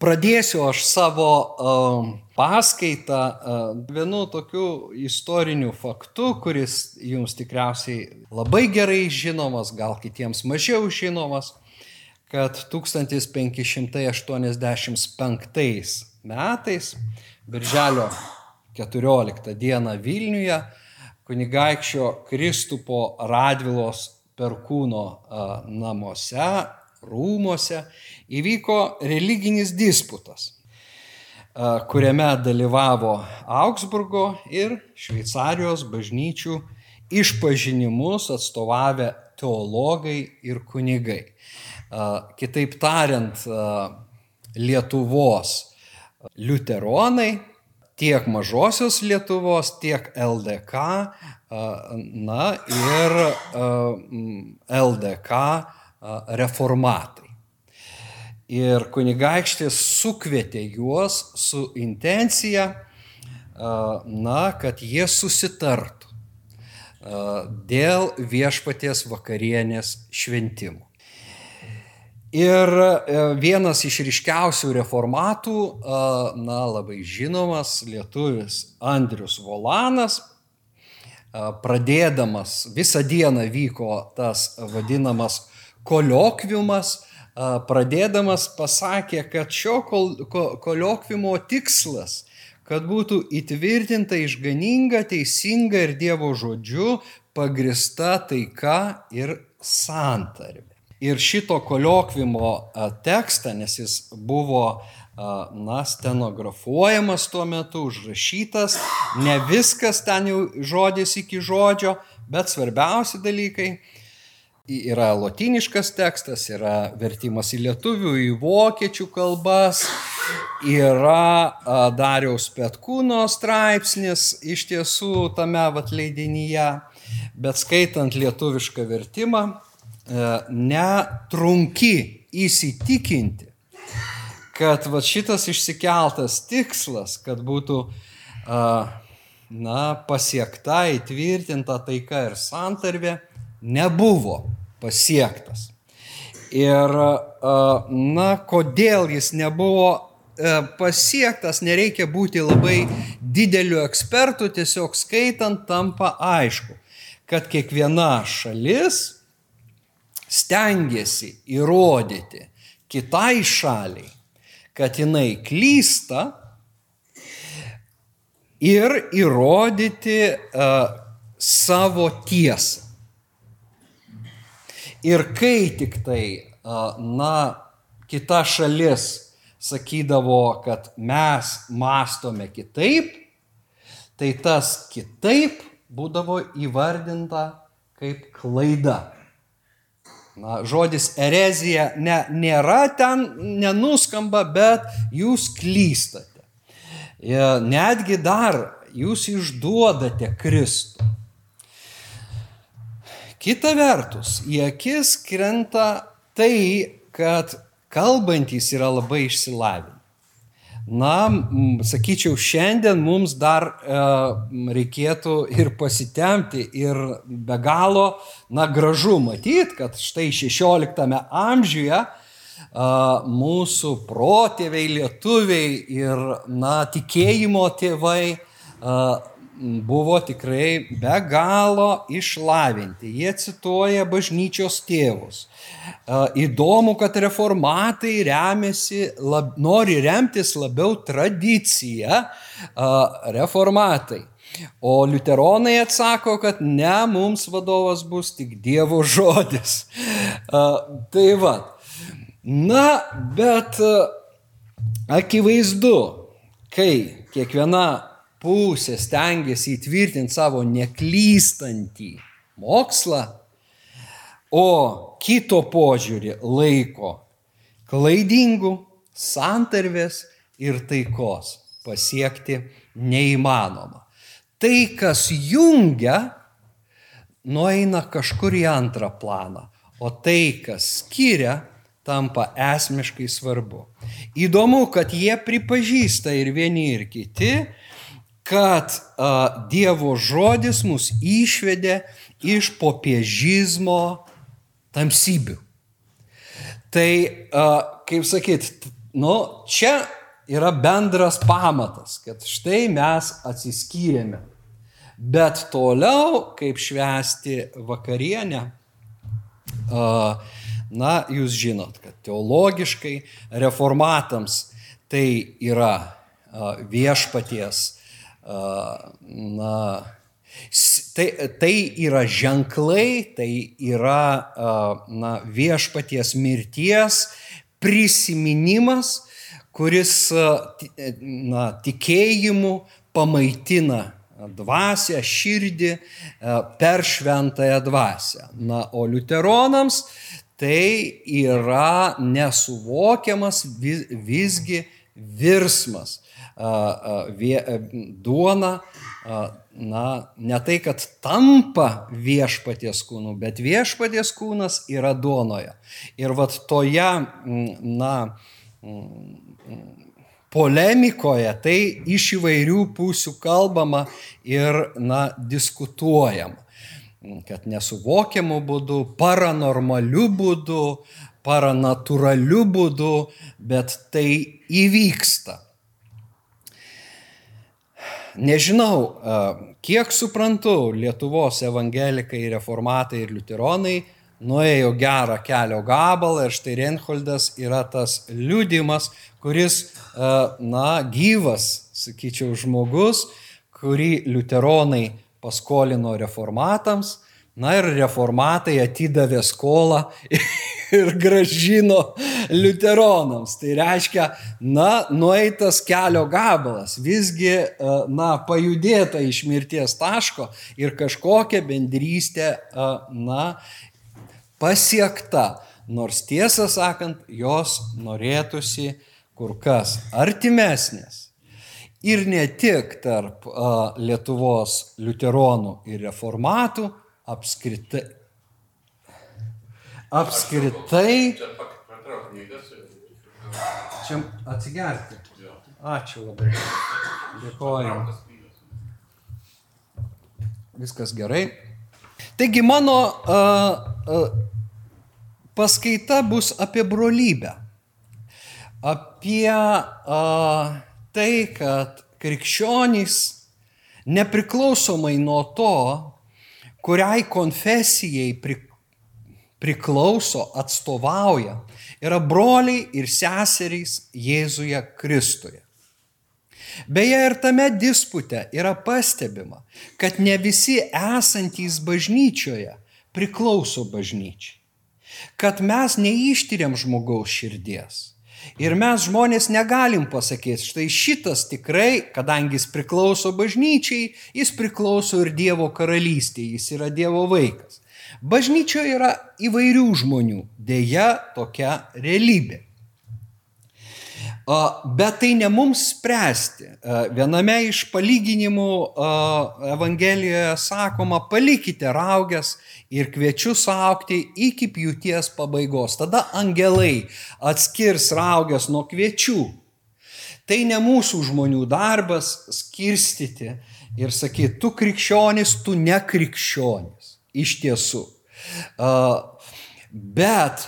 Pradėsiu aš savo uh, paskaitą uh, vienu tokiu istoriniu faktu, kuris jums tikriausiai labai gerai žinomas, gal kitiems mažiau žinomas, kad 1585 metais, birželio 14 dieną Vilniuje, kunigaikščio Kristupo Radvilos perkūno uh, namuose rūmose įvyko religinis disputas, kuriame dalyvavo Augsburgo ir Šveicarijos bažnyčių išpažinimus atstovavę teologai ir kunigai. Kitaip tariant, Lietuvos liuteronai, tiek mažosios Lietuvos, tiek LDK, na ir LDK reformatai. Ir kunigaikštis sukvietė juos su intencija, na, kad jie susitartų dėl viešpaties vakarienės šventimų. Ir vienas iš ryškiausių reformatų, na, labai žinomas lietuvis Andrius Volanas, pradėdamas, visą dieną vyko tas vadinamas koliokviumas, pradėdamas pasakė, kad šio koliokviumo tikslas, kad būtų įtvirtinta išganinga, teisinga ir Dievo žodžiu pagrista taika ir santarvė. Ir šito koliokvimo tekstą, nes jis buvo na, stenografuojamas tuo metu, užrašytas, ne viskas ten jau žodis iki žodžio, bet svarbiausi dalykai yra lotiniškas tekstas, yra vertimas į lietuvių, į vokiečių kalbas, yra Dariaus Petkūno straipsnis iš tiesų tame vat leidinyje, bet skaitant lietuvišką vertimą, e, netrunki įsitikinti, kad vat šitas išsikeltas tikslas, kad būtų na, pasiekta, įtvirtinta taika ir santarvė, nebuvo pasiektas. Ir, na, kodėl jis nebuvo pasiektas, nereikia būti labai dideliu ekspertu, tiesiog skaitant tampa aišku, kad kiekviena šalis stengiasi įrodyti kitai šaliai, kad jinai klysta ir įrodyti uh, savo tiesą. Ir kai tik tai, na, kita šalis sakydavo, kad mes mastome kitaip, tai tas kitaip būdavo įvardinta kaip klaida. Na, žodis erezija ne, nėra ten, nenuskamba, bet jūs klystate. Ir netgi dar jūs išduodate Kristų. Kita vertus, į akis krenta tai, kad kalbantys yra labai išsilavinę. Na, sakyčiau, šiandien mums dar e, reikėtų ir pasitemti ir be galo, na, gražu matyti, kad štai 16 amžiuje e, mūsų protėviai, lietuviai ir, na, tikėjimo tėvai e, buvo tikrai be galo išlavinti. Jie cituoja bažnyčios tėvus. Įdomu, kad reformatai remiasi, lab, nori remtis labiau tradiciją reformatai. O liuteronai atsako, kad ne, mums vadovas bus tik Dievo žodis. Tai va. Na, bet akivaizdu, kai kiekviena pusė stengiasi įtvirtinti savo neklystantį mokslą, o kito požiūrį laiko klaidingų santarvės ir taikos pasiekti neįmanoma. Tai, kas jungia, nueina kažkur į antrą planą, o tai, kas skiria, tampa esmiškai svarbu. Įdomu, kad jie pripažįsta ir vieni, ir kiti, kad a, Dievo žodis mus išvedė iš popiežizmo tamsybių. Tai, a, kaip sakyt, Nu, čia yra bendras pamatas, kad štai mes atsiskyrėme. Bet toliau, kaip švęsti vakarienę, na, jūs žinot, kad teologiškai reformatams tai yra viešpaties, na, Tai, tai yra ženklai, tai yra na, viešpaties mirties prisiminimas, kuris na, tikėjimu pamaitina dvasę, širdį per šventąją dvasę. Na, o liuteronams tai yra nesuvokiamas vis, visgi virsmas. Duona na, ne tai, kad tampa viešpaties kūnu, bet viešpaties kūnas yra duonoje. Ir vad toje, na, polemikoje tai iš įvairių pusių kalbama ir, na, diskutuojama. Kad nesuvokiamu būdu, paranormaliu būdu, paranatūraliu būdu, bet tai įvyksta. Nežinau, kiek suprantu, Lietuvos evangelikai, reformatai ir liuteronai nuėjo gerą kelio gabalą ir štai Reinholdas yra tas liudimas, kuris, na, gyvas, sakyčiau, žmogus, kurį liuteronai paskolino reformatams, na ir reformatai atidavė skolą ir gražino liuteronams. Tai reiškia, na, nueitas kelio gabalas, visgi, e, na, pajudėta iš mirties taško ir kažkokia bendrystė, e, na, pasiekta. Nors tiesą sakant, jos norėtųsi kur kas artimesnės. Ir ne tik tarp e, Lietuvos liuteronų ir reformatų, apskritai, apskritai. Čia atsigerti. Ačiū labai. Dėkoju. Viskas gerai. Taigi mano uh, uh, paskaita bus apie brolybę. Apie uh, tai, kad krikščionys nepriklausomai nuo to, kuriai konfesijai priklauso, atstovauja, yra broliai ir seserys Jėzuje Kristuje. Beje, ir tame dispute yra pastebima, kad ne visi esantys bažnyčioje priklauso bažnyčiai. Kad mes neištyrėm žmogaus širdies. Ir mes žmonės negalim pasakyti, štai šitas tikrai, kadangi jis priklauso bažnyčiai, jis priklauso ir Dievo karalystėje, jis yra Dievo vaikas. Bažnyčioje yra įvairių žmonių, dėja tokia realybė. Bet tai ne mums spręsti. Viename iš palyginimų Evangelijoje sakoma, palikite raugės ir kviečiu saukti iki pjūties pabaigos. Tada angelai atskirs raugės nuo kviečių. Tai ne mūsų žmonių darbas skirstyti ir sakyti, tu krikščionis, tu nekrikščionis iš tiesų. Bet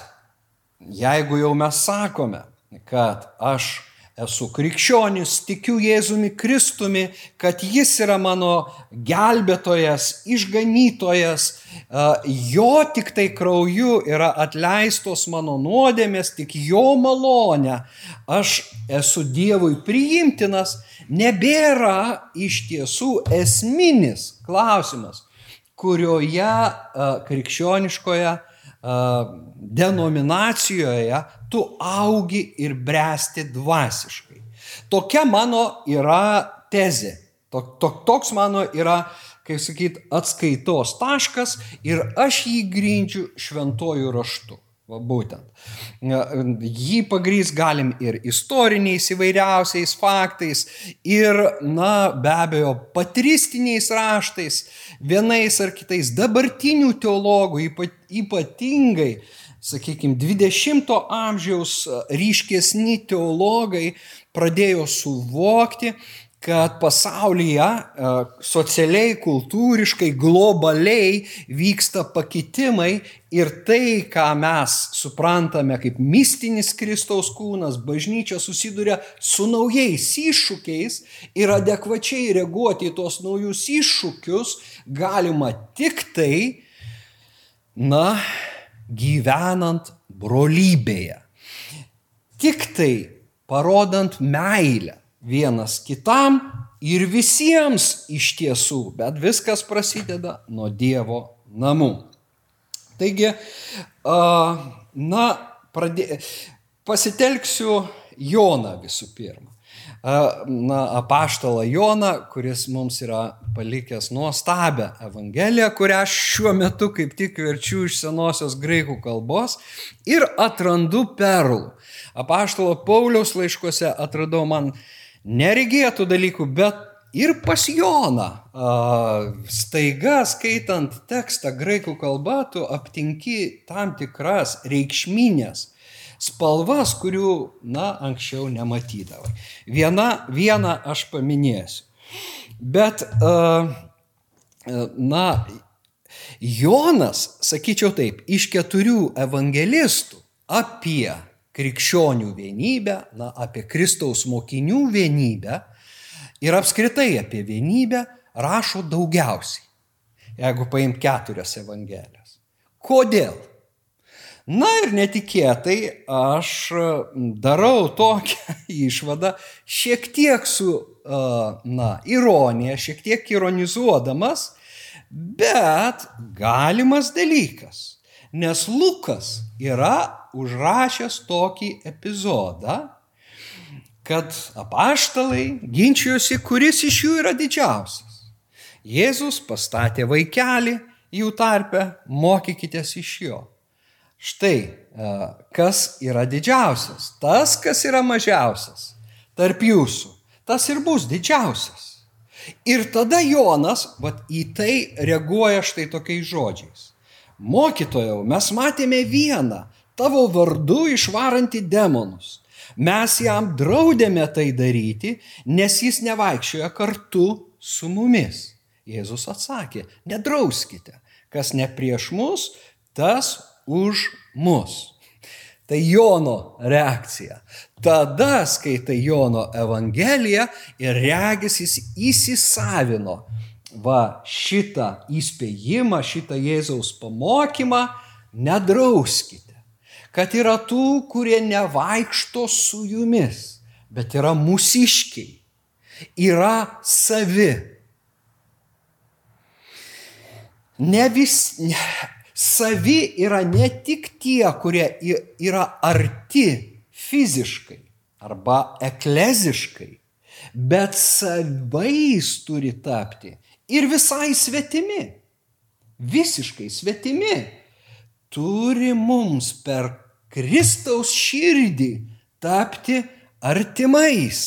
jeigu jau mes sakome, kad aš esu krikščionis, tikiu Jėzumi Kristumi, kad Jis yra mano gelbėtojas, išganytojas, jo tik tai krauju yra atleistos mano nuodėmės, tik jo malonė, aš esu Dievui priimtinas, nebėra iš tiesų esminis klausimas, kurioje krikščioniškoje denominacijoje tu augi ir bręsti dvasiškai. Tokia mano yra tezė. Toks mano yra, kaip sakyt, atskaitos taškas ir aš jį grindžiu šventojų raštu. Va būtent. Jį pagrys galim ir istoriniais įvairiausiais faktais, ir, na, be abejo, patristiniais raštais, vienais ar kitais dabartinių teologų, ypatingai, sakykime, 20-ojo amžiaus ryškesni teologai pradėjo suvokti, kad pasaulyje e, socialiai, kultūriškai, globaliai vyksta pakitimai ir tai, ką mes suprantame kaip mistinis Kristaus kūnas, bažnyčia susiduria su naujais iššūkiais ir adekvačiai reaguoti į tos naujus iššūkius galima tik tai, na, gyvenant brolybėje. Tik tai parodant meilę vienas kitam ir visiems iš tiesų, bet viskas prasideda nuo Dievo namų. Taigi, na, pradė... pasitelksiu Joną visų pirma. Na, apaštalą Joną, kuris mums yra palikęs nuostabę Evangeliją, kurią šiuo metu kaip tik verčiu iš senosios graikų kalbos ir atrandu perlų. Apaštalo Pauliaus laiškuose atradau man uh, neregėtų dalykų, bet ir pas Joną. Staiga skaitant tekstą graikų kalba, tu aptinki tam tikras reikšminės spalvas, kurių, na, anksčiau nematydavai. Viena, vieną aš paminėsiu. Bet, na, Jonas, sakyčiau taip, iš keturių evangelistų apie krikščionių vienybę, na, apie Kristaus mokinių vienybę ir apskritai apie vienybę rašo daugiausiai, jeigu paim keturias evangelijas. Kodėl? Na ir netikėtai aš darau tokią išvadą, šiek tiek su, na, ironija, šiek tiek ironizuodamas, bet galimas dalykas. Nes Lukas yra užrašęs tokį epizodą, kad apaštalai ginčijosi, kuris iš jų yra didžiausias. Jėzus pastatė vaikelį jų tarpę, mokykitės iš jo. Štai, e, kas yra didžiausias, tas, kas yra mažiausias tarp jūsų, tas ir bus didžiausias. Ir tada Jonas, vat, į tai reaguoja štai tokiais žodžiais. Mokytojau, mes matėme vieną, tavo vardu išvarantį demonus. Mes jam draudėme tai daryti, nes jis nevaikščioja kartu su mumis. Jėzus atsakė, nedrauskite, kas ne prieš mus, tas už mus. Tai Jono reakcija. Tada skaitai Jono Evangeliją ir regis jis įsisavino va šitą įspėjimą, šitą Jėzaus pamokymą, nedrauskite kad yra tų, kurie nevaikšto su jumis, bet yra mūsiškiai, yra savi. Ne vis, ne, savi yra ne tik tie, kurie yra arti fiziškai arba ekleziškai, bet savais turi tapti ir visai svetimi, visiškai svetimi turi mums per Kristaus širdį tapti artimais.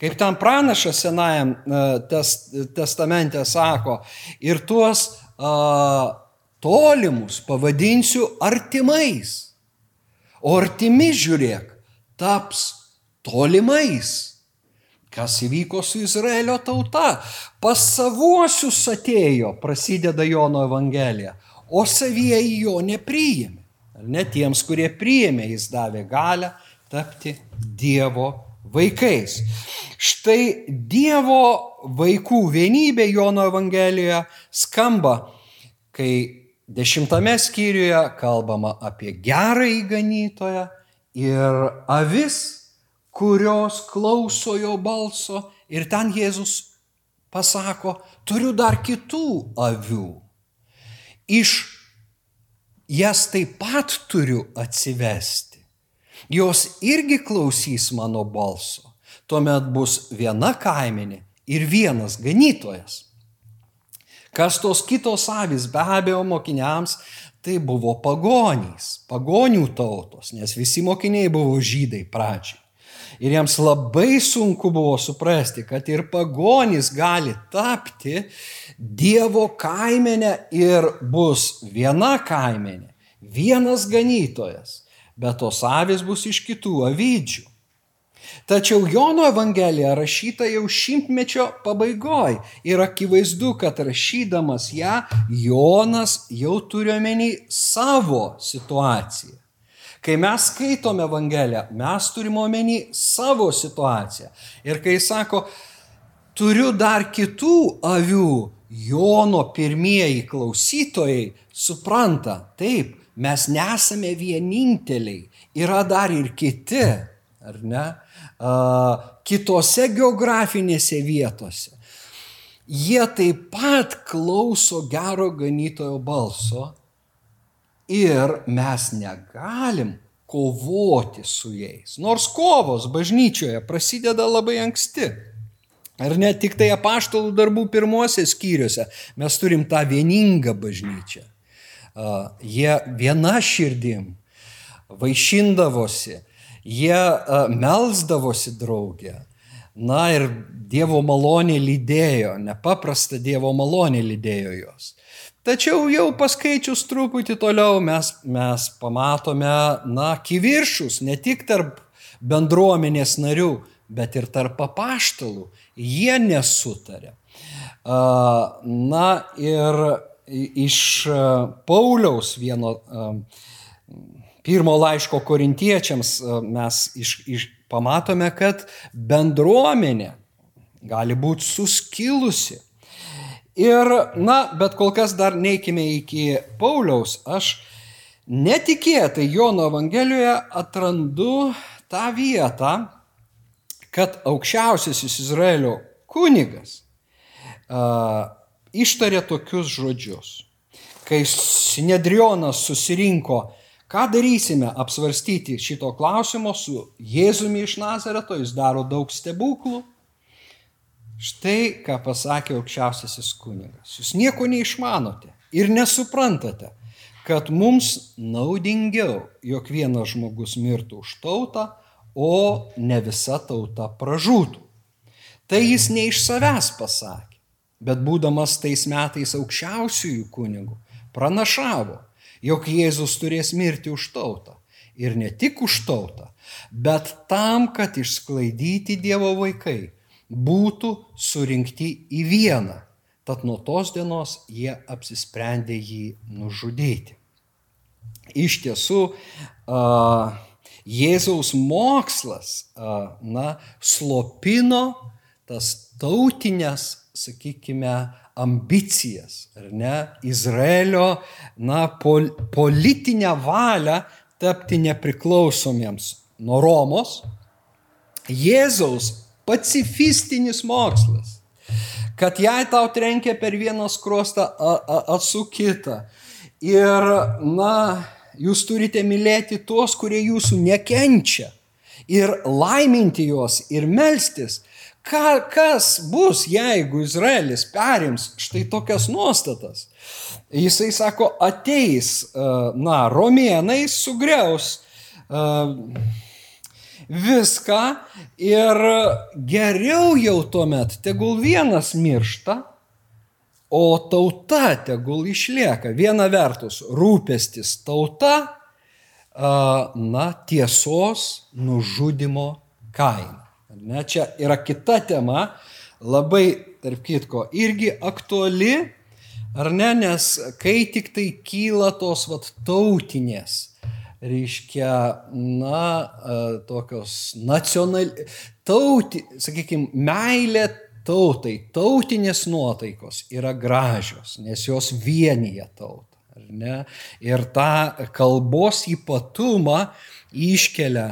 Kaip tam pranašas Senajam test, testamente sako, ir tuos a, tolimus pavadinsiu artimais. O artimi žiūrėk, taps tolimais. Kas įvyko su Izraelio tauta? Pas savuosius atėjo, prasideda Jono Evangelija, o savieji jo nepriėmė. Ar ne tiems, kurie priėmė, jis davė galę tapti Dievo vaikais. Štai Dievo vaikų vienybė Jono Evangelijoje skamba, kai dešimtame skyriuje kalbama apie gerą įganytoją ir avis, kurios klauso jo balso. Ir ten Jėzus pasako, turiu dar kitų avių iš jas taip pat turiu atsivesti. Jos irgi klausys mano balso. Tuomet bus viena kaiminė ir vienas ganytojas. Kas tos kitos avis be abejo mokiniams, tai buvo pagonys, pagonių tautos, nes visi mokiniai buvo žydai pradžiai. Ir jiems labai sunku buvo suprasti, kad ir pagonys gali tapti Dievo kaimenė ir bus viena kaimenė, vienas ganytojas, bet tos avis bus iš kitų avydžių. Tačiau Jono Evangelija rašyta jau šimtmečio pabaigoje ir akivaizdu, kad rašydamas ją Jonas jau turi omeny savo situaciją. Kai mes skaitome Evangeliją, mes turime omeny savo situaciją. Ir kai sako, turiu dar kitų avių, Jono pirmieji klausytojai supranta, taip, mes nesame vieninteliai, yra dar ir kiti, ar ne? kitose geografinėse vietose. Jie taip pat klauso gero ganytojo balso ir mes negalim kovoti su jais. Nors kovos bažnyčioje prasideda labai anksti. Ar ne tik tai apaštalų darbų pirmosios skyriuose mes turim tą vieningą bažnyčią. Jie viena širdim vaišindavosi, jie melzdavosi draugė. Na ir Dievo malonė lydėjo, nepaprasta Dievo malonė lydėjo juos. Tačiau jau paskaičius truputį toliau mes, mes pamatome, na, kiviršus ne tik tarp bendruomenės narių, bet ir tarp apaštalų. Jie nesutarė. Na ir iš Pauliaus vieno pirmo laiško korintiečiams mes iš, iš, pamatome, kad bendruomenė gali būti suskilusi. Ir, na, bet kol kas dar neikime iki Pauliaus, aš netikėtai Jono Evangelijoje atrandu tą vietą, kad aukščiausiasis Izraelio kunigas uh, ištarė tokius žodžius. Kai Sinedrionas susirinko Ką darysime apsvarstyti šito klausimo su Jėzumi iš Nazareto, jis daro daug stebuklų. Štai ką pasakė aukščiausiasis kunigas. Jūs nieko neišmanote ir nesuprantate, kad mums naudingiau, jog vienas žmogus mirtų už tautą, o ne visa tauta pražūtų. Tai jis ne iš savęs pasakė, bet būdamas tais metais aukščiausiųjų kunigų, pranašavo, jog Jėzus turės mirti už tautą. Ir ne tik už tautą, bet tam, kad išsklaidyti Dievo vaikai būtų surinkti į vieną. Tad nuo tos dienos jie apsisprendė jį nužudyti. Iš tiesų, Jėzaus mokslas, na, slopino tas tautinės, sakykime, ambicijas, ar ne, Izraelio, na, pol, politinę valią tapti nepriklausomiems nuo Romos, Jėzaus pacifistinis mokslas, kad jei tau trenkia per vieną skruostą, atsu kitą. Ir, na, jūs turite mylėti tuos, kurie jūsų nekenčia. Ir laiminti juos, ir melstis, Ka, kas bus, jeigu Izraelis perims štai tokias nuostatas? Jisai sako, ateis, e, na, romėnai sugriaus e, viską ir geriau jau tuomet tegul vienas miršta, o tauta tegul išlieka. Viena vertus rūpestis tauta, na, tiesos nužudimo kaina. Ne, čia yra kita tema, labai, tarp kitko, irgi aktuali, ar ne, nes kai tik tai kyla tos vat, tautinės, reiškia, na, tokios nacional... tauti, sakykime, meilė tautai, tautinės nuotaikos yra gražios, nes jos vienyje tautą. Ir tą kalbos ypatumą iškelia,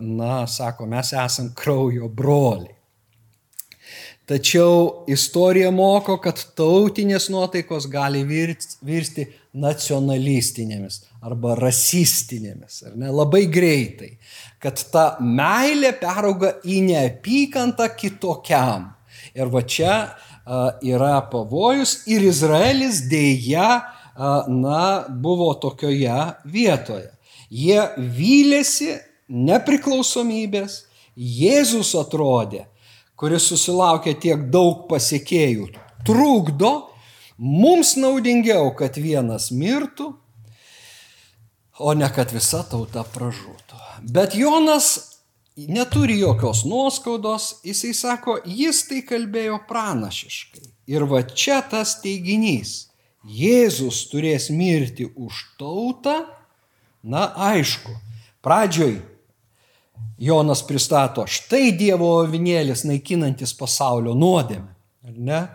na, sako, mes esam kraujo broliai. Tačiau istorija moko, kad tautinės nuotaikos gali virsti nacionalistinėmis arba rasistinėmis, ar ne, labai greitai. Kad ta meilė perauga į neapykantą kitokiam. Ir va čia yra pavojus ir Izraelis dėja, na, buvo tokioje vietoje. Jie vylėsi nepriklausomybės, Jėzus atrodė, kuris susilaukė tiek daug pasiekėjų, trukdo, mums naudingiau, kad vienas mirtų, o ne kad visa tauta pražūtų. Bet Jonas neturi jokios nuoskaudos, jisai sako, jis tai kalbėjo pranašiškai. Ir va čia tas teiginys. Jėzus turės mirti už tautą, na aišku, pradžioj Jonas pristato, štai Dievo avinėlis naikinantis pasaulio nuodėmę. Ne?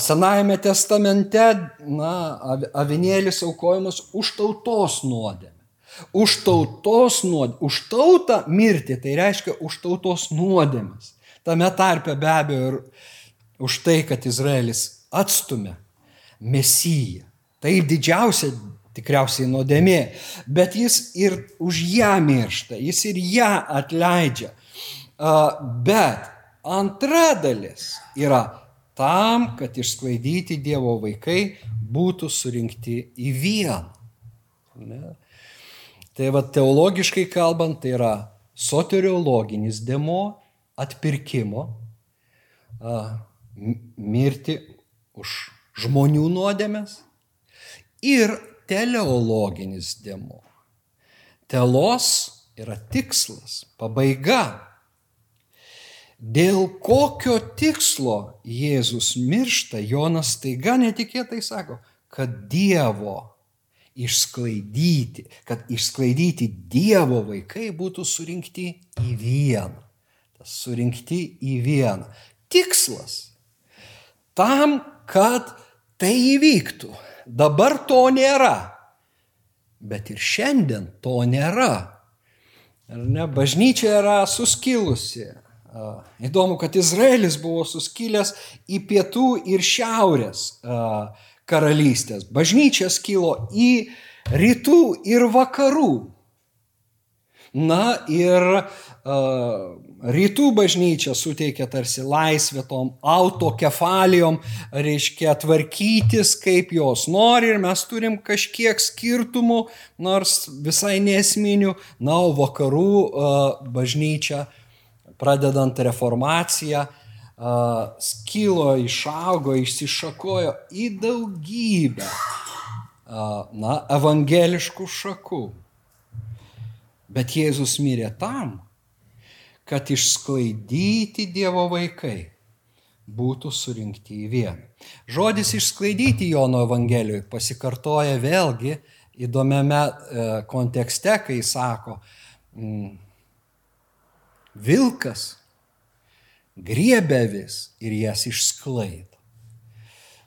Senajame testamente na, avinėlis aukojamas už tautos nuodėmę. Už tautos nuodėmę, už tautą mirti, tai reiškia už tautos nuodėmės. Tame tarpe be abejo ir už tai, kad Izraelis atstumė Mesiją. Tai didžiausia tikriausiai nuodėmė, bet jis ir už ją miršta, jis ir ją atleidžia. Bet antra dalis yra tam, kad išsklaidyti Dievo vaikai būtų surinkti į vieną. Ne? Tai va teologiškai kalbant, tai yra soteriologinis demo atpirkimo, mirti už žmonių nuodėmės ir teleologinis demo. Telos yra tikslas, pabaiga. Dėl kokio tikslo Jėzus miršta, Jonas taiga netikėtai sako, kad Dievo išsklaidyti, kad išsklaidyti Dievo vaikai būtų surinkti į vieną. Tas surinkti į vieną. Tikslas. Tam, kad tai įvyktų. Dabar to nėra. Bet ir šiandien to nėra. Ar ne? Bažnyčia yra suskilusi. Įdomu, kad Izraelis buvo suskilęs į pietų ir šiaurės karalystės. Bažnyčia skilo į rytų ir vakarų. Na ir rytų bažnyčia suteikia tarsi laisvę tom autokefalijom, reiškia tvarkytis, kaip jos nori ir mes turim kažkiek skirtumų, nors visai nesminių. Na, o vakarų bažnyčia, pradedant reformaciją, skilo, išaugo, išsišakojo į daugybę, na, evangeliškų šakų. Bet Jėzus mirė tam, kad išsklaidyti Dievo vaikai būtų surinkti į vieną. Žodis išsklaidyti Jono Evangelijoje pasikartoja vėlgi įdomiame e, kontekste, kai sako, mm, vilkas griebia vis ir jas išsklaido.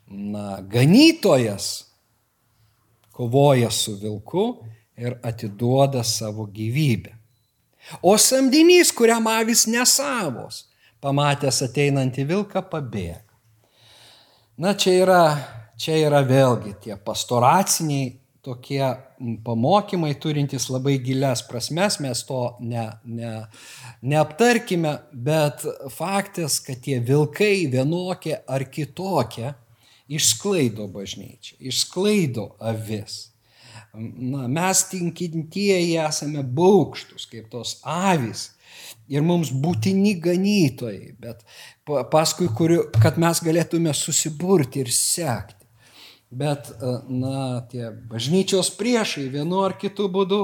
Na, ganytojas kovoja su vilku ir atiduoda savo gyvybę. O samdinys, kuriam avis nesavos, pamatęs ateinantį vilką, pabėga. Na, čia yra, čia yra vėlgi tie pastoraciniai tokie pamokymai turintys labai gilias prasmes, mes to ne, ne, neaptarkime, bet faktas, kad tie vilkai vienokie ar kitokie išsklaido bažnyčią, išsklaido avis. Na, mes tinkintieji esame baukštus, kaip tos avis. Ir mums būtini ganytojai, bet paskui, kuriu, kad mes galėtume susiburti ir sekti. Bet, na, tie bažnyčios priešai vienu ar kitu būdu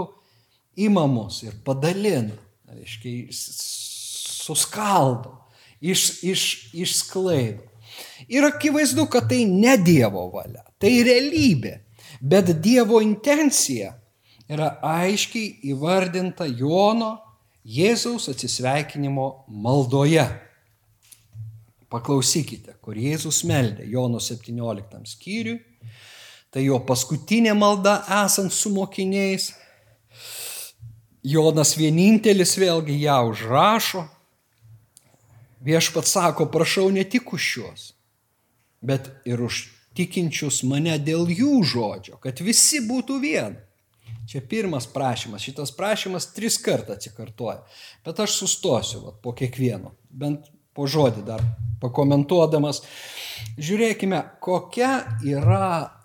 ima mus ir padalina reiškia, suskaldo, iš, iš, išsklaido. Ir akivaizdu, kad tai ne Dievo valia, tai realybė, bet Dievo intencija yra aiškiai įvardinta Jono Jėzaus atsisveikinimo maldoje. Paklausykite, kur Jėzus meldė Jono 17 skyriui. Tai jo paskutinė malda esant su mokiniais Jonas vienintelis vėlgi ją užrašo. Viešpat sako, prašau ne tik už šios, bet ir už tikinčius mane dėl jų žodžio, kad visi būtų vien. Čia pirmas prašymas, šitas prašymas tris kartą atsikartoja, bet aš sustosiu vat, po kiekvieno, bent po žodį dar pakomentuodamas. Žiūrėkime, kokia yra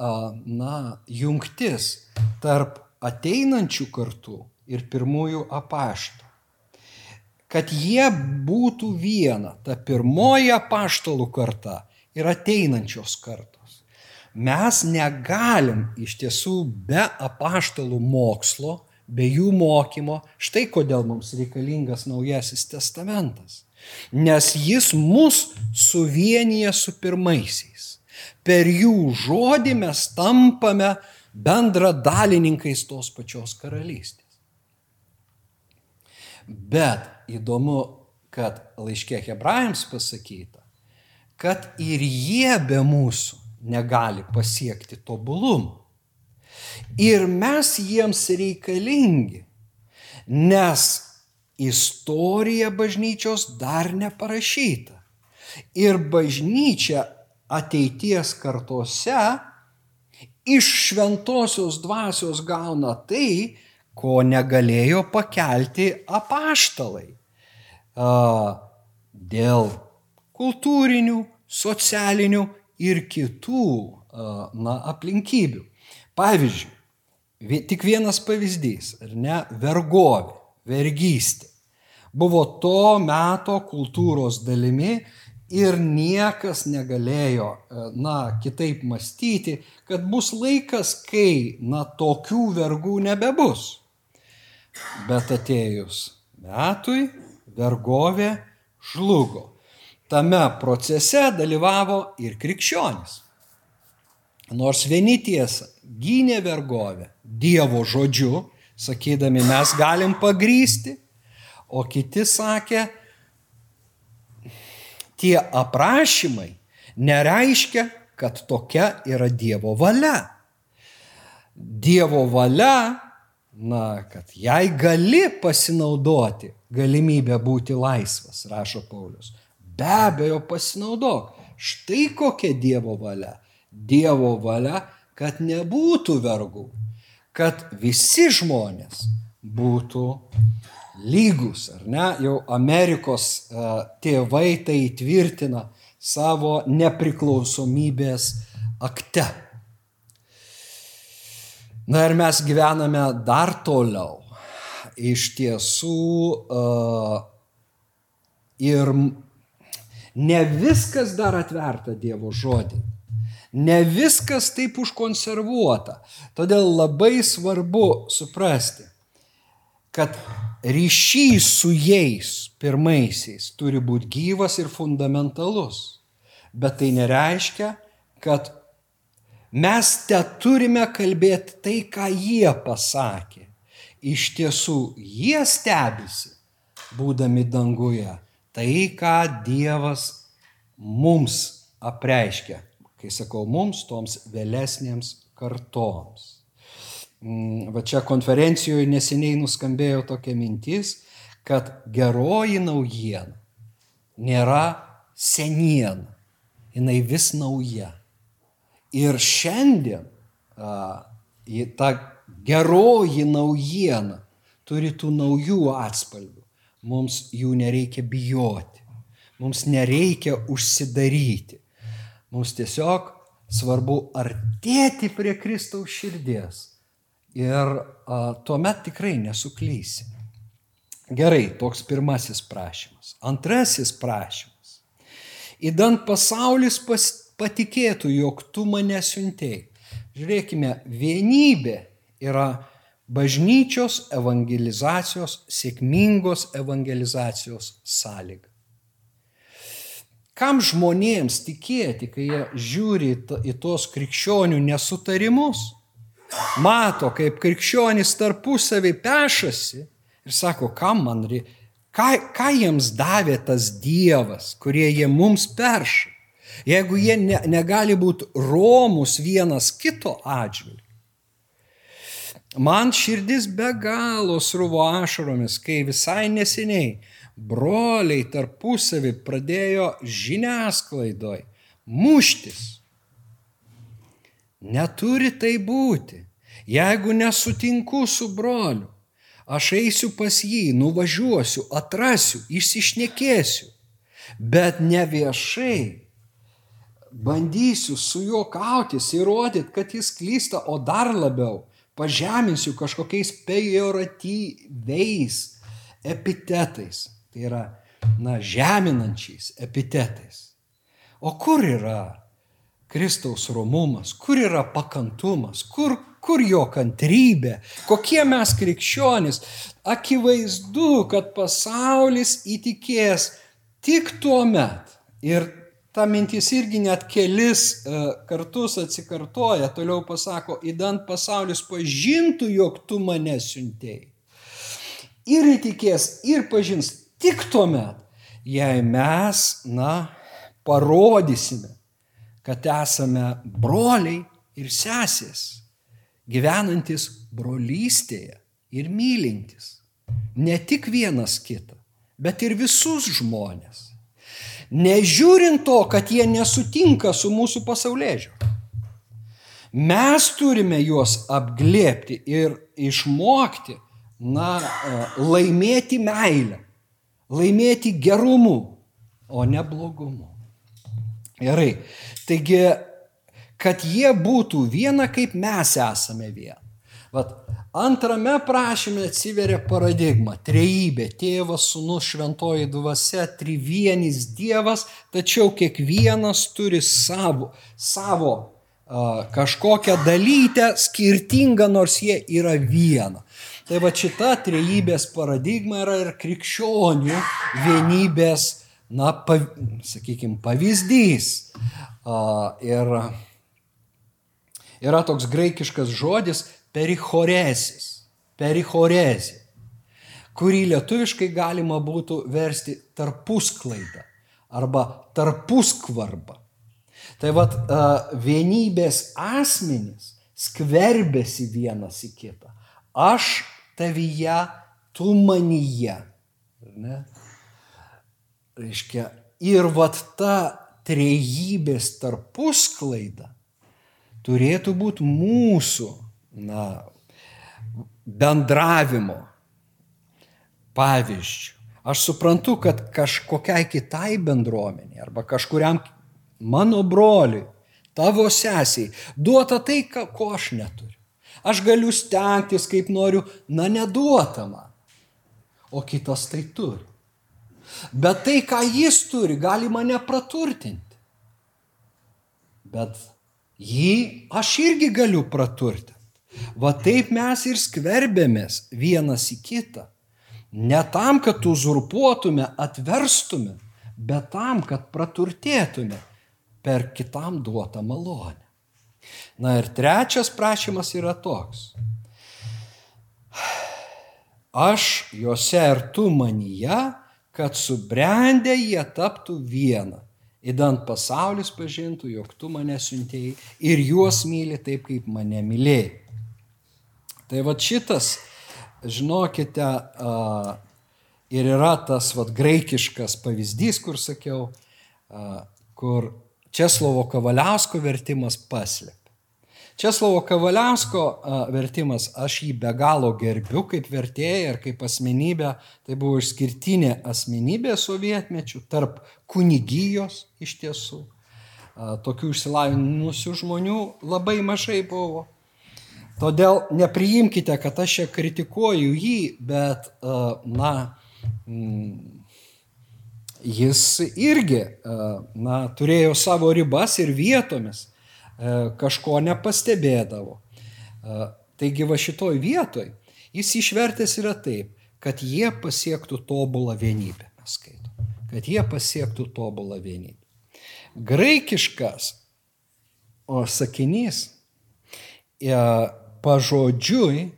na, jungtis tarp ateinančių kartų ir pirmųjų apaštų. Kad jie būtų viena, ta pirmoji apaštalų karta ir ateinančios kartos. Mes negalim iš tiesų be apaštalų mokslo, be jų mokymo, štai kodėl mums reikalingas naujasis testamentas. Nes jis mus suvienyje su pirmaisiais. Per jų žodį mes tampame bendradalininkais tos pačios karalystės. Bet įdomu, kad laiškė hebrajams pasakyta, kad ir jie be mūsų negali pasiekti tobulumo. Ir mes jiems reikalingi, nes istorija bažnyčios dar neparašyta. Ir bažnyčia ateities kartose iš šventosios dvasios gauna tai, ko negalėjo pakelti apaštalai. Dėl kultūrinių, socialinių ir kitų na, aplinkybių. Pavyzdžiui, tik vienas pavyzdys, ar ne, vergovė, vergystė. Buvo to meto kultūros dalimi ir niekas negalėjo, na, kitaip mąstyti, kad bus laikas, kai, na, tokių vergų nebebus. Bet atėjus metui, vergovė žlugo. Tame procese dalyvavo ir krikščionis. Nors vieni tiesa gynė vergovę Dievo žodžiu, sakydami mes galim pagrysti, o kiti sakė, tie aprašymai nereiškia, kad tokia yra Dievo valia. Dievo valia, na, kad jai gali pasinaudoti galimybę būti laisvas, rašo Paulius. Be abejo, pasinaudok. Štai kokia Dievo valia. Dievo valia, kad nebūtų vergų, kad visi žmonės būtų lygus, ar ne? Jau Amerikos uh, tėvai tai įtvirtina savo nepriklausomybės akte. Na ir mes gyvename dar toliau. Iš tiesų uh, ir ne viskas dar atverta Dievo žodį. Ne viskas taip užkonservuota. Todėl labai svarbu suprasti, kad ryšys su jais pirmaisiais turi būti gyvas ir fundamentalus. Bet tai nereiškia, kad mes te turime kalbėti tai, ką jie pasakė. Iš tiesų, jie stebisi, būdami danguje, tai, ką Dievas mums apreiškia Kai sakau mums, toms vėlesniems kartoms. Mm, va čia konferencijoje neseniai nuskambėjo tokia mintis, kad geroji naujiena nėra seniena, jinai vis nauja. Ir šiandien a, ta geroji naujiena turi tų naujų atspalvių. Mums jų nereikia bijoti, mums nereikia užsidaryti. Mums tiesiog svarbu artėti prie Kristaus širdies ir a, tuomet tikrai nesuklysi. Gerai, toks pirmasis prašymas. Antrasis prašymas. Įdant pasaulis pas, patikėtų, jog tu mane siuntėjai. Žiūrėkime, vienybė yra bažnyčios evangelizacijos, sėkmingos evangelizacijos sąlyga. Kam žmonėms tikėti, kai jie žiūri į tos krikščionių nesutarimus, mato, kaip krikščionys tarpusavį pešasi ir sako, kam man reikia, ką, ką jiems davė tas Dievas, kurie jie mums perša, jeigu jie ne, negali būti romus vienas kito atžvilgiu. Man širdis be galo sruvo ašaromis, kai visai neseniai broliai tarpusavį pradėjo žiniasklaidoj muštis. Neturi tai būti. Jeigu nesutinku su broliu, aš eisiu pas jį, nuvažiuosiu, atrasiu, išsišnekėsiu, bet ne viešai. Bandysiu su juo kautis, įrodyti, kad jis klysta, o dar labiau pažeminsiu kažkokiais pejoratyviais epitetais. Tai yra, na, žeminančiais epitetais. O kur yra Kristaus romumas, kur yra pakantumas, kur kur jo kantrybė, kokie mes krikščionys. Akivaizdu, kad pasaulis įtikės tik tuo met. Ir ta mintis irgi net kelis e, kartus atsikartoja, toliau pasako, įdant pasaulis pažintų, jog tu mane siuntėjai. Ir įtikės, ir pažins tik tuo met, jei mes, na, parodysime, kad esame broliai ir sesės, gyvenantis brolystėje ir mylintis. Ne tik vienas kitą, bet ir visus žmonės. Nežiūrint to, kad jie nesutinka su mūsų pasaulėžiu. Mes turime juos apglėpti ir išmokti, na, laimėti meilę, laimėti gerumu, o ne blogumu. Gerai. Taigi, kad jie būtų viena, kaip mes esame viena. Vat, antrame prašyme atsiveria paradigma - trejybė, tėvas, sunus, šventoji dvasia, trivienis Dievas, tačiau kiekvienas turi savo, savo uh, kažkokią dalytę skirtingą, nors jie yra viena. Tai va šita trejybės paradigma yra ir krikščionių vienybės na, pav, sakykime, pavyzdys. Ir yra toks graikiškas žodis perichoresis, perichorezė, kurį lietuviškai galima būtų versti tarpusklaidą arba tarpuskvarba. Tai vad vienybės asmenys skverbėsi vienas į kitą. Aš tavyje, tu manyje. Ne? Reiškia, ir vat ta trejybės tarpusklaida turėtų būti mūsų na, bendravimo pavyzdžių. Aš suprantu, kad kažkokiai kitai bendruomeniai arba kažkuriam mano broliui, tavo sesiai duota tai, ko aš neturiu. Aš galiu stengtis, kaip noriu, na neduota man. O kitas tai turi. Bet tai, ką jis turi, gali mane praturtinti. Bet jį aš irgi galiu praturtinti. Va taip mes ir skverbėmės vienas į kitą. Ne tam, kad uzurpuotume, atverstume, bet tam, kad praturtėtume per kitam duotą malonę. Na ir trečias prašymas yra toks. Aš juose ir tu manyje kad subrendę jie taptų viena. Įdant pasaulis pažintų, jog tu mane siuntėjai ir juos myli taip, kaip mane mylėjai. Tai va šitas, žinokite, ir yra tas va graikiškas pavyzdys, kur sakiau, kur Česlovo Kavaliausko vertimas paslėpė. Česlovo Kavaliausko vertimas, aš jį be galo gerbiu kaip vertėją ir kaip asmenybę, tai buvo išskirtinė asmenybė sovietmečių tarp kunigijos iš tiesų. Tokių išsilavinusių žmonių labai mažai buvo. Todėl nepriimkite, kad aš čia kritikuoju jį, bet, na, mm, jis irgi, na, turėjo savo ribas ir vietomis. E, kažko nepastebėdavo. E, taigi va šitoj vietoj jis išvertęs yra taip, kad jie pasiektų tobulą vienybę, mes skaitom, kad jie pasiektų tobulą vienybę. Graikiškas o sakinys e, pažodžiui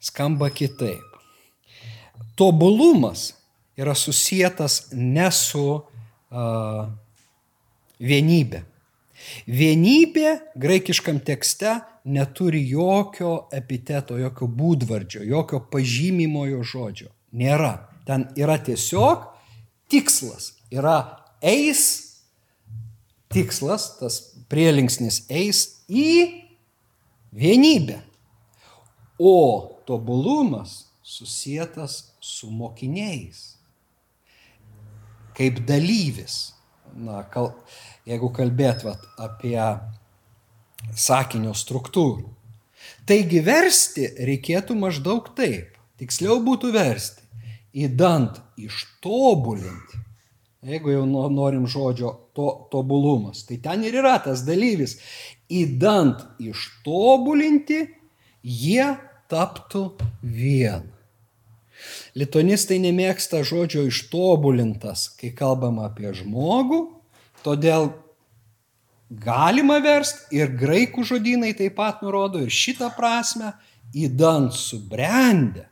skamba kitaip. Tobulumas yra susijęs ne su uh, vienybė, Vienybė graikiškam tekste neturi jokio epiteto, jokio būdvardžio, jokio pažymimojo žodžio. Nėra. Ten yra tiesiog tikslas. Yra eis, tikslas, tas prielinksnis eis į vienybę. O tobulumas susijęs su mokiniais. Kaip dalyvis. Na, kal, jeigu kalbėt vat, apie sakinio struktūrą. Taigi versti reikėtų maždaug taip, tiksliau būtų versti, įdant ištobulinti, jeigu jau norim žodžio to, tobulumas, tai ten ir yra tas dalyvis. Įdant ištobulinti, jie taptų vien. Litonistai nemėgsta žodžio ištobulintas, kai kalbama apie žmogų, todėl galima versti ir graikų žodynai taip pat nurodo ir šitą prasme, įdant subrendę,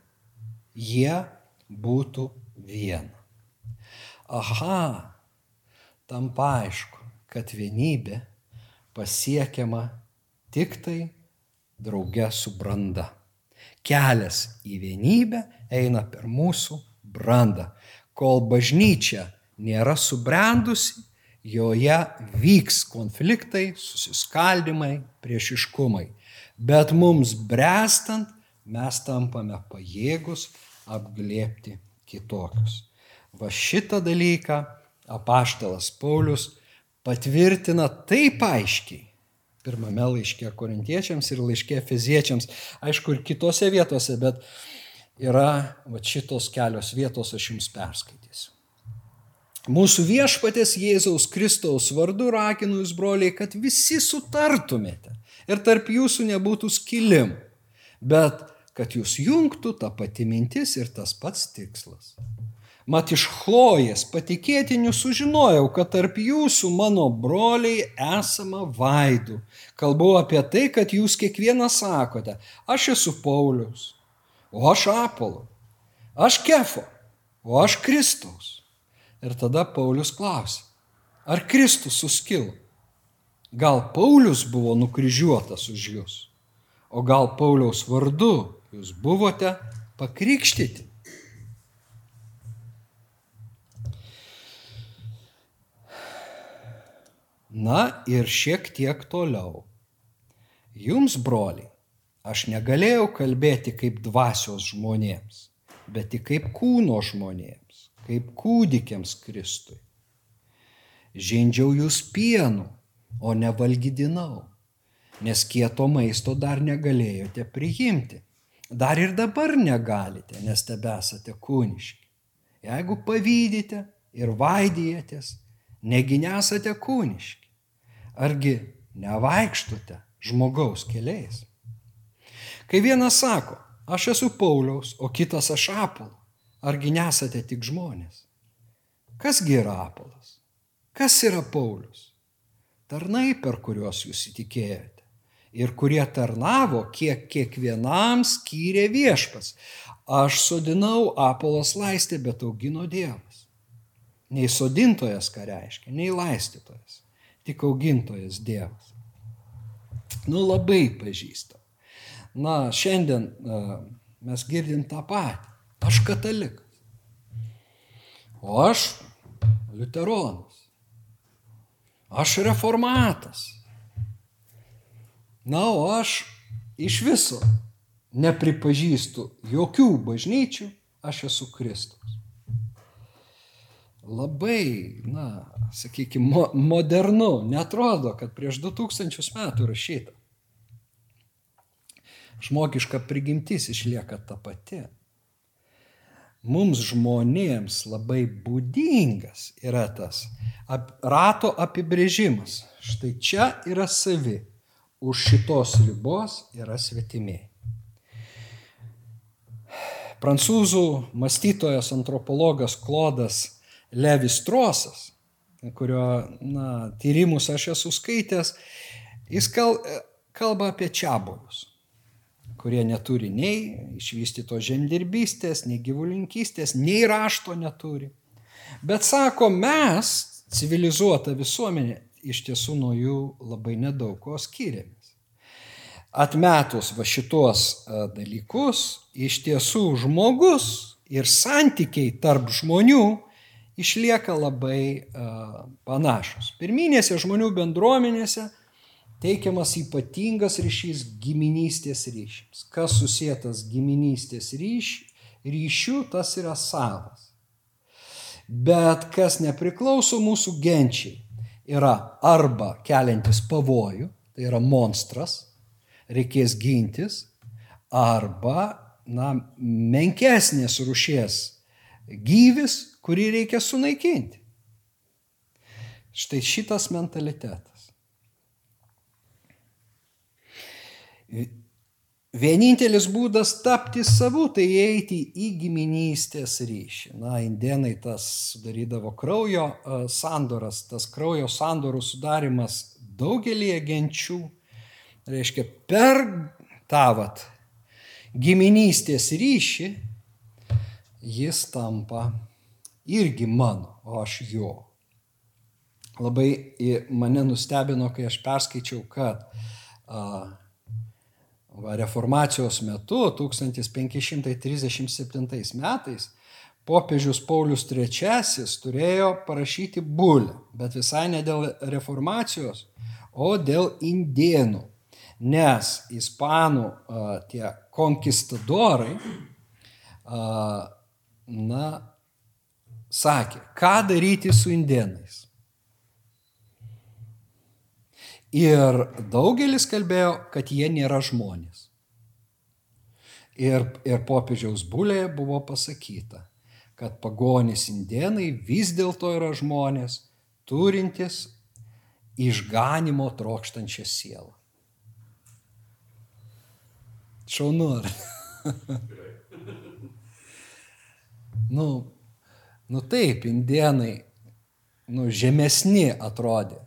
jie būtų viena. Aha, tam paaišku, kad vienybė pasiekiama tik tai drauge su branda. Kelias į vienybę eina per mūsų brandą. Kol bažnyčia nėra subrendusi, joje vyks konfliktai, susiskaldimai, priešiškumai. Bet mums brestant mes tampame pajėgus apglėpti kitokius. Va šitą dalyką apaštalas Paulius patvirtina taip aiškiai. Pirmame laiške korintiečiams ir laiške fiziečiams, aišku, ir kitose vietose, bet yra va šitos kelios vietos aš jums perskaitysiu. Mūsų viešpatės Jėzaus Kristaus vardu raginu jūs, broliai, kad visi sutartumėte ir tarp jūsų nebūtų skilimų, bet kad jūs jungtų tą pati mintis ir tas pats tikslas. Mat iš Chlojas patikėtinių sužinojau, kad tarp jūsų mano broliai esama vaidų. Kalbu apie tai, kad jūs kiekvienas sakote, aš esu Paulius, o aš Apolo, aš Kefo, o aš Kristaus. Ir tada Paulius klausė, ar Kristus suskilo? Gal Paulius buvo nukryžiuotas už jūs, o gal Pauliaus vardu jūs buvote pakrikštyti? Na ir šiek tiek toliau. Jums, broliai, Aš negalėjau kalbėti kaip dvasios žmonėms, bet tik kaip kūno žmonėms, kaip kūdikiams Kristui. Žindžiau jūs pienu, o ne valgydinau, nes kieto maisto dar negalėjote priimti. Dar ir dabar negalite, nes tebesate kūniški. Jeigu pavydite ir vaidijatės, negi nesate kūniški. Argi nevaikštote žmogaus keliais? Kai vienas sako, aš esu Pauliaus, o kitas aš Apolo, argi nesate tik žmonės? Kasgi yra Apolas? Kas yra Paulius? Tarnai, per kuriuos jūs įtikėjote ir kurie tarnavo, kiek kiekvienam skyrė viešpas. Aš sodinau, Apolas laistė, bet augino Dievas. Nei sodintojas, ką reiškia, nei laistytojas, tik augintojas Dievas. Nu labai pažįstam. Na, šiandien mes girdim tą patį. Aš katalikas. O aš liuteronas. Aš reformatas. Na, o aš iš viso nepripažįstu jokių bažnyčių, aš esu Kristus. Labai, na, sakykime, modernu, netrodo, kad prieš 2000 metų rašyta žmogiška prigimtis išlieka ta pati. Mums žmonėms labai būdingas yra tas ap, rato apibrėžimas. Štai čia yra savi, už šitos ribos yra svetimiai. Prancūzų mąstytojas antropologas Klodas Levis Trosas, kurio na, tyrimus aš esu skaitęs, jis kalba apie čiabuvius kurie neturi nei išvystytos žemdirbystės, nei gyvulinkystės, nei rašto neturi. Bet sako, mes, civilizuota visuomenė, iš tiesų nuo jų labai nedaug ko skiriamės. Atmetus va šitos dalykus, iš tiesų žmogus ir santykiai tarp žmonių išlieka labai uh, panašus. Pirminėse žmonių bendruomenėse teikiamas ypatingas ryšys giminystės ryšiams. Kas susijęs giminystės ryš, ryšių, tas yra savas. Bet kas nepriklauso mūsų genčiai, yra arba keliantis pavojų, tai yra monstras, reikės gintis, arba na, menkesnės rušies gyvis, kurį reikia sunaikinti. Štai šitas mentalitetas. Vienintelis būdas tapti savu, tai eiti į giminystės ryšį. Na, indienai tas sudarydavo kraujo sandoras, tas kraujo sandorų sudarimas daugelį genčių, reiškia per tavat giminystės ryšį, jis tampa irgi mano, o aš jo. Labai mane nustebino, kai aš perskaičiau, kad a, va, reformacijos metu, 1537 metais, popiežius Paulius III turėjo parašyti bulę, bet visai ne dėl reformacijos, o dėl indienų. Nes ispanų a, tie konkistadorai, a, na, sakė, ką daryti su indienais. Ir daugelis kalbėjo, kad jie nėra žmonės. Ir, ir popiežiaus bulėje buvo pasakyta, kad pagonys indienai vis dėlto yra žmonės, turintis išganimo trokštančią sielą. Šaunu ar? nu, nu taip, indienai, nu, žemesni atrodė,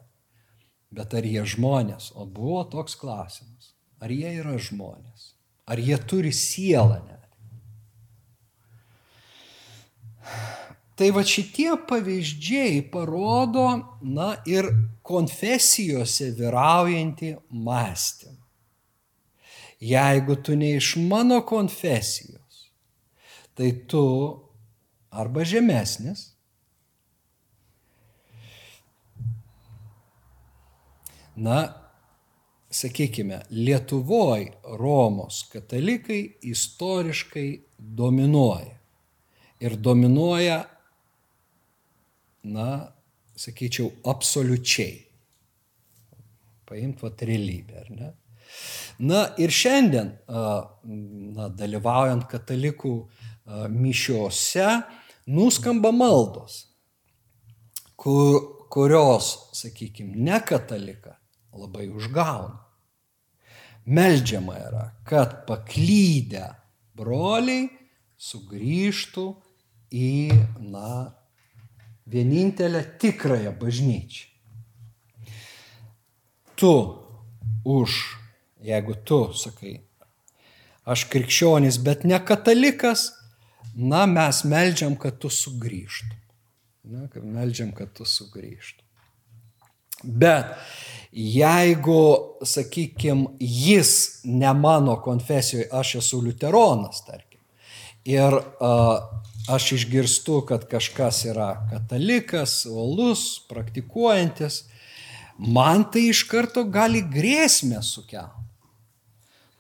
Bet ar jie žmonės? O buvo toks klausimas. Ar jie yra žmonės? Ar jie turi sielą net? Tai va šitie pavyzdžiai parodo, na ir konfesijose vyraujantį mąstymą. Jeigu tu ne iš mano konfesijos, tai tu arba žemesnis, Na, sakykime, Lietuvoje Romos katalikai istoriškai dominuoja. Ir dominuoja, na, sakyčiau, absoliučiai. Paimt vat realybę, ar ne? Na ir šiandien, na, dalyvaujant katalikų mišiuose, nuskamba maldos, kur, kurios, sakykime, ne kataliką, labai užgauna. Meldžiama yra, kad paklydę broliai sugrįžtų į, na, vienintelę tikrąją bažnyčią. Tu už, jeigu tu sakai, aš krikščionis, bet ne katalikas, na, mes meldžiam, kad tu sugrįžtum. Na, kad meldžiam, kad tu sugrįžtum. Bet jeigu, sakykime, jis ne mano konfesijoje, aš esu liuteronas, tarkim, ir a, aš išgirstu, kad kažkas yra katalikas, uolus, praktikuojantis, man tai iš karto gali grėsmę sukelti.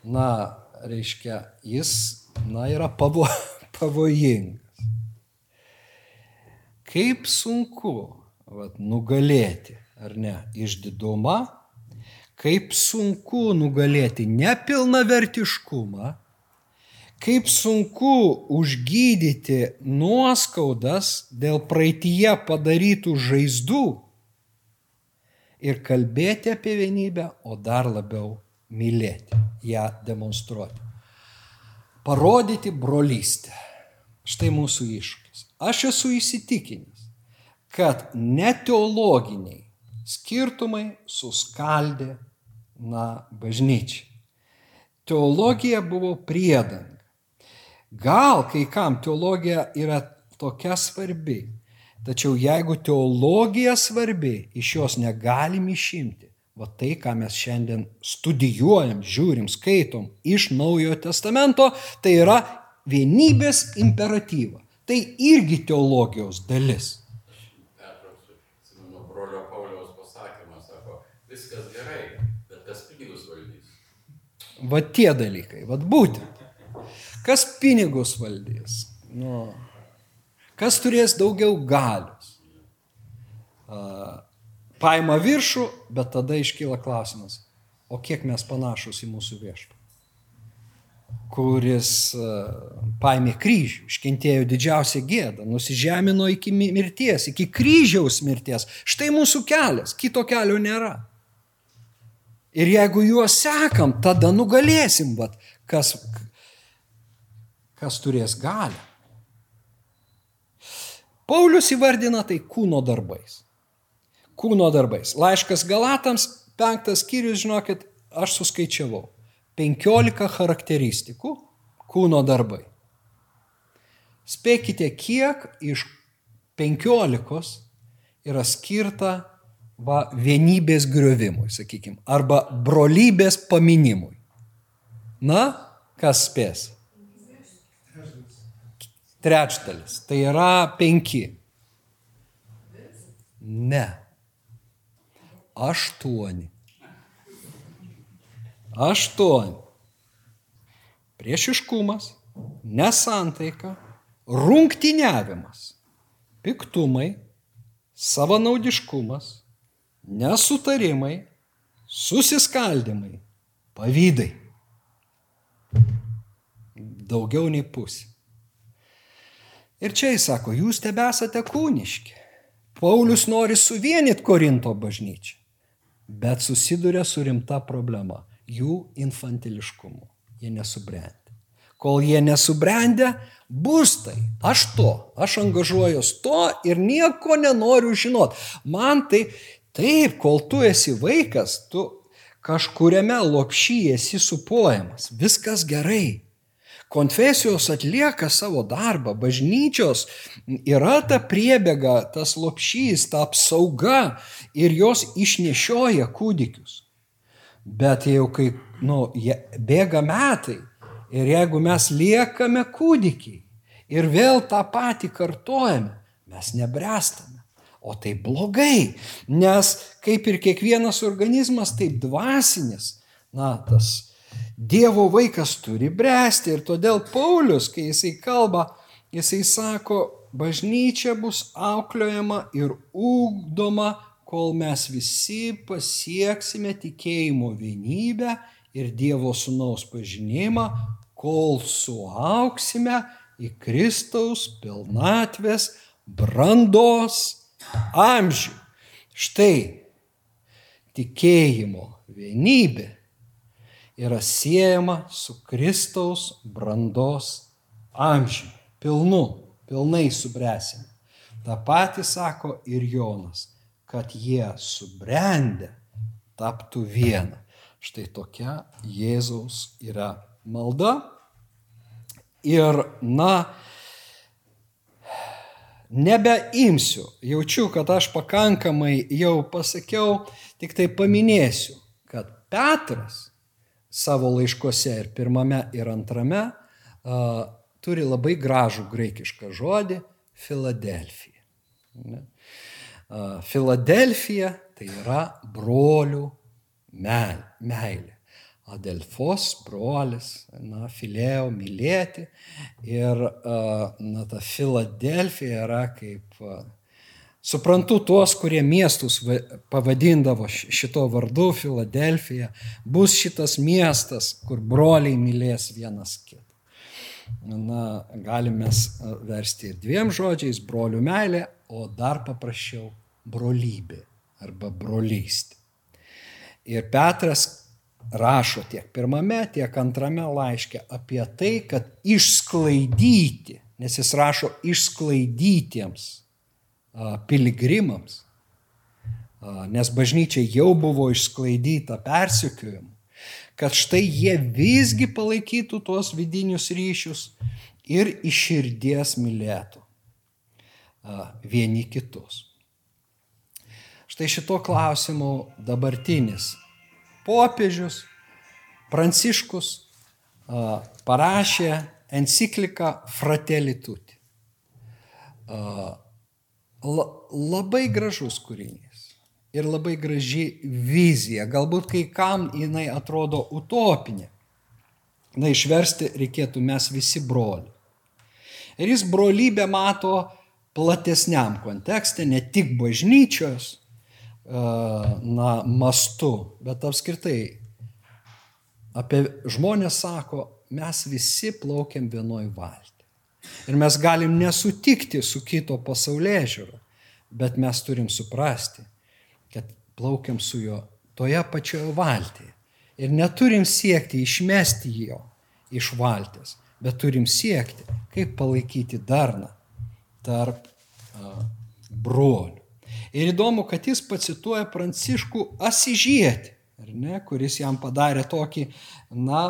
Na, reiškia, jis, na, yra pavo, pavojingas. Kaip sunku vat, nugalėti ar ne, išdidumą, kaip sunku nugalėti nepilnavertiškumą, kaip sunku užgydyti nuoskaudas dėl praeitie padarytų žaizdų ir kalbėti apie vienybę, o dar labiau mylėti, ją demonstruoti. Parodyti brolystę. Štai mūsų iššūkis. Aš esu įsitikinęs, kad neteologiniai skirtumai suskaldė, na, bažnyčią. Teologija buvo priedanga. Gal kai kam teologija yra tokia svarbi, tačiau jeigu teologija svarbi, iš jos negalim išimti. Va tai, ką mes šiandien studijuojam, žiūrim, skaitom iš Naujojo testamento, tai yra vienybės imperatyva. Tai irgi teologijos dalis. Va tie dalykai, va būtent. Kas pinigus valdys? Nu, kas turės daugiau galios? Paima viršų, bet tada iškyla klausimas, o kiek mes panašus į mūsų viešpą? kuris paėmė kryžių, iškentėjo didžiausią gėdą, nusižemino iki mirties, iki kryžiaus mirties. Štai mūsų kelias, kito kelio nėra. Ir jeigu juos sekam, tada nugalėsim, bet kas, kas turės galę. Paulius įvardina tai kūno darbais. Kūno darbais. Laiškas Galatams, penktas skyrius, žinokit, aš suskaičiavau. 15 charakteristikų kūno darbai. Spėkite, kiek iš 15 yra skirta va, vienybės griovimui, sakykime, arba brolybės paminimui. Na, kas spės? Trečdalis. Tai yra penki. Ne. Aštuoni. Aštuoni. Priešiškumas, nesantaika, rungtyniavimas, piktumai, savanaudiškumas, nesutarimai, susiskaldimai, pavydai. Daugiau nei pusė. Ir čia jis sako, jūs tebesate kūniški. Paulius nori suvienyti Korinto bažnyčią, bet susiduria su rimta problema - jų infantiliškumu. Jie nesubrendę. Kol jie nesubrendę, bus tai. Aš to, aš angažuojos to ir nieko nenoriu žinot. Man tai taip, kol tu esi vaikas, tu kažkuriame lopšyje esi supojamas. Viskas gerai. Konfesijos atlieka savo darbą, bažnyčios yra ta priebėga, tas lopšys, ta apsauga ir jos išnešioja kūdikius. Bet jau kai nu, bėga metai ir jeigu mes liekame kūdikiai ir vėl tą patį kartojame, mes nebrestame. O tai blogai, nes kaip ir kiekvienas organizmas, taip dvasinis, na, tas Dievo vaikas turi bręsti ir todėl Paulius, kai jisai kalba, jisai sako, bažnyčia bus auklėjama ir ūkdoma, kol mes visi pasieksime tikėjimo vienybę ir Dievo sunaus pažinimą, kol suauksime į Kristaus pilnatvės brandos amžių. Štai tikėjimo vienybė yra siejama su Kristaus brandos amžiumi, pilnu, pilnai subręsim. Ta pati sako ir Jonas, kad jie subrendę taptų viena. Štai tokia Jėzaus yra malda. Ir, na, nebeimsiu, jaučiu, kad aš pakankamai jau pasakiau, tik tai paminėsiu, kad Petras savo laiškose ir pirmame ir antrame uh, turi labai gražų graikišką žodį - Filadelfija. Uh, Filadelfija tai yra brolių meilė. Adelfos brolis, na, filėjo mylėti ir, na, ta Filadelfija yra kaip Suprantu tuos, kurie miestus pavadindavo šito vardu Filadelfija, bus šitas miestas, kur broliai mylės vienas kitą. Na, galime versti ir dviem žodžiais - brolių meilė, o dar paprasčiau - brolybė arba brolystė. Ir Petras rašo tiek pirmame, tiek antrame laiške apie tai, kad išsklaidyti, nes jis rašo išsklaidytiems piligrimams, nes bažnyčia jau buvo išsklaidyta persikiojimu, kad štai jie visgi palaikytų tuos vidinius ryšius ir iš širdies mylėtų vieni kitus. Štai šito klausimu dabartinis popiežius Pranciškus parašė encikliką la, labai gražus kūrinys ir labai graži vizija. Galbūt kai kam jinai atrodo utopinė. Na, išversti reikėtų mes visi broliai. Ir jis brolybę mato platesniam kontekste, ne tik bažnyčios na, mastu, bet apskritai apie žmonės sako mes visi plaukiam vienoj valti. Ir mes galim nesutikti su kito pasaulyje žiūro, bet mes turim suprasti, kad plaukiam su juo toje pačioje valtyje. Ir neturim siekti išmesti jo iš valties, bet turim siekti, kaip palaikyti darną tarp brolių. Ir įdomu, kad jis pacituoja Pranciškų Asižietį, ne, kuris jam padarė tokį, na,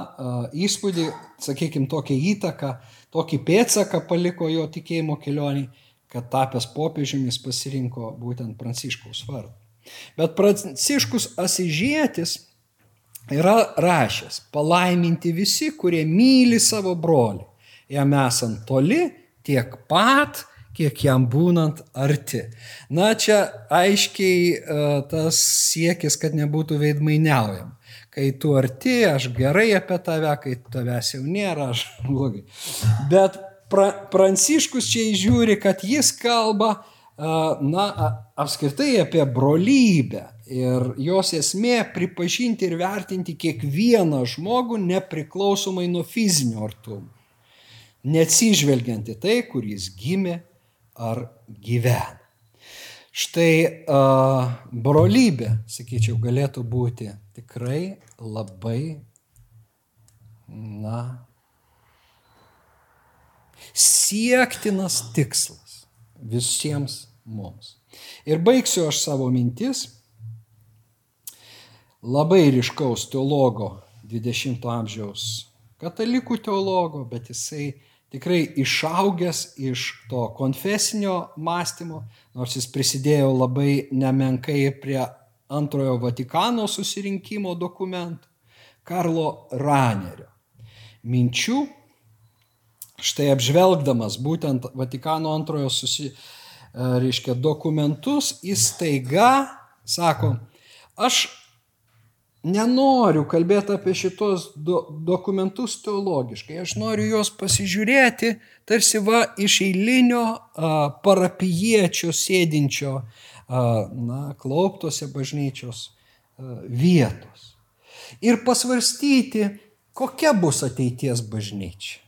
įspūdį, sakykime, tokią įtaką, tokį pėtsaką paliko jo tikėjimo kelionį, kad tapęs popiežiumis pasirinko būtent Pranciškaus vardą. Bet Pranciškus Asižėtis yra rašęs, palaiminti visi, kurie myli savo brolį, jam esant toli, tiek pat, kiek jam būnant arti. Na, čia aiškiai uh, tas siekis, kad nebūtų veidmainiaujam. Kai tu arti, aš gerai apie tave, kai tavęs jau nėra, aš blogai. Bet pra, Pranciškus čia įžiūri, kad jis kalba, uh, na, apskritai apie brolybę. Ir jos esmė pripažinti ir vertinti kiekvieną žmogų nepriklausomai nuo fizinio artumo. Neatsižvelgiant į tai, kur jis gimė, ar gyvena. Štai uh, brolybė, sakyčiau, galėtų būti tikrai labai, na, siektinas tikslas visiems mums. Ir baigsiu aš savo mintis labai ryškaus teologo 20-ojo amžiaus katalikų teologo, bet jisai tikrai išaugęs iš to konfesinio mąstymo, nors jis prisidėjo labai nemenkai prie antrojo Vatikano susirinkimo dokumentų, Karlo Ranerio minčių, štai apžvelgdamas būtent Vatikano antrojo susi, reiškia, dokumentus, jis taiga sako, aš nenoriu kalbėti apie šitos do, dokumentus teologiškai, aš noriu juos pasižiūrėti tarsi va iš eilinio a, parapijiečio sėdinčio a, na, klauptose bažnyčios a, vietos. Ir pasvarstyti, kokia bus ateities bažnyčia.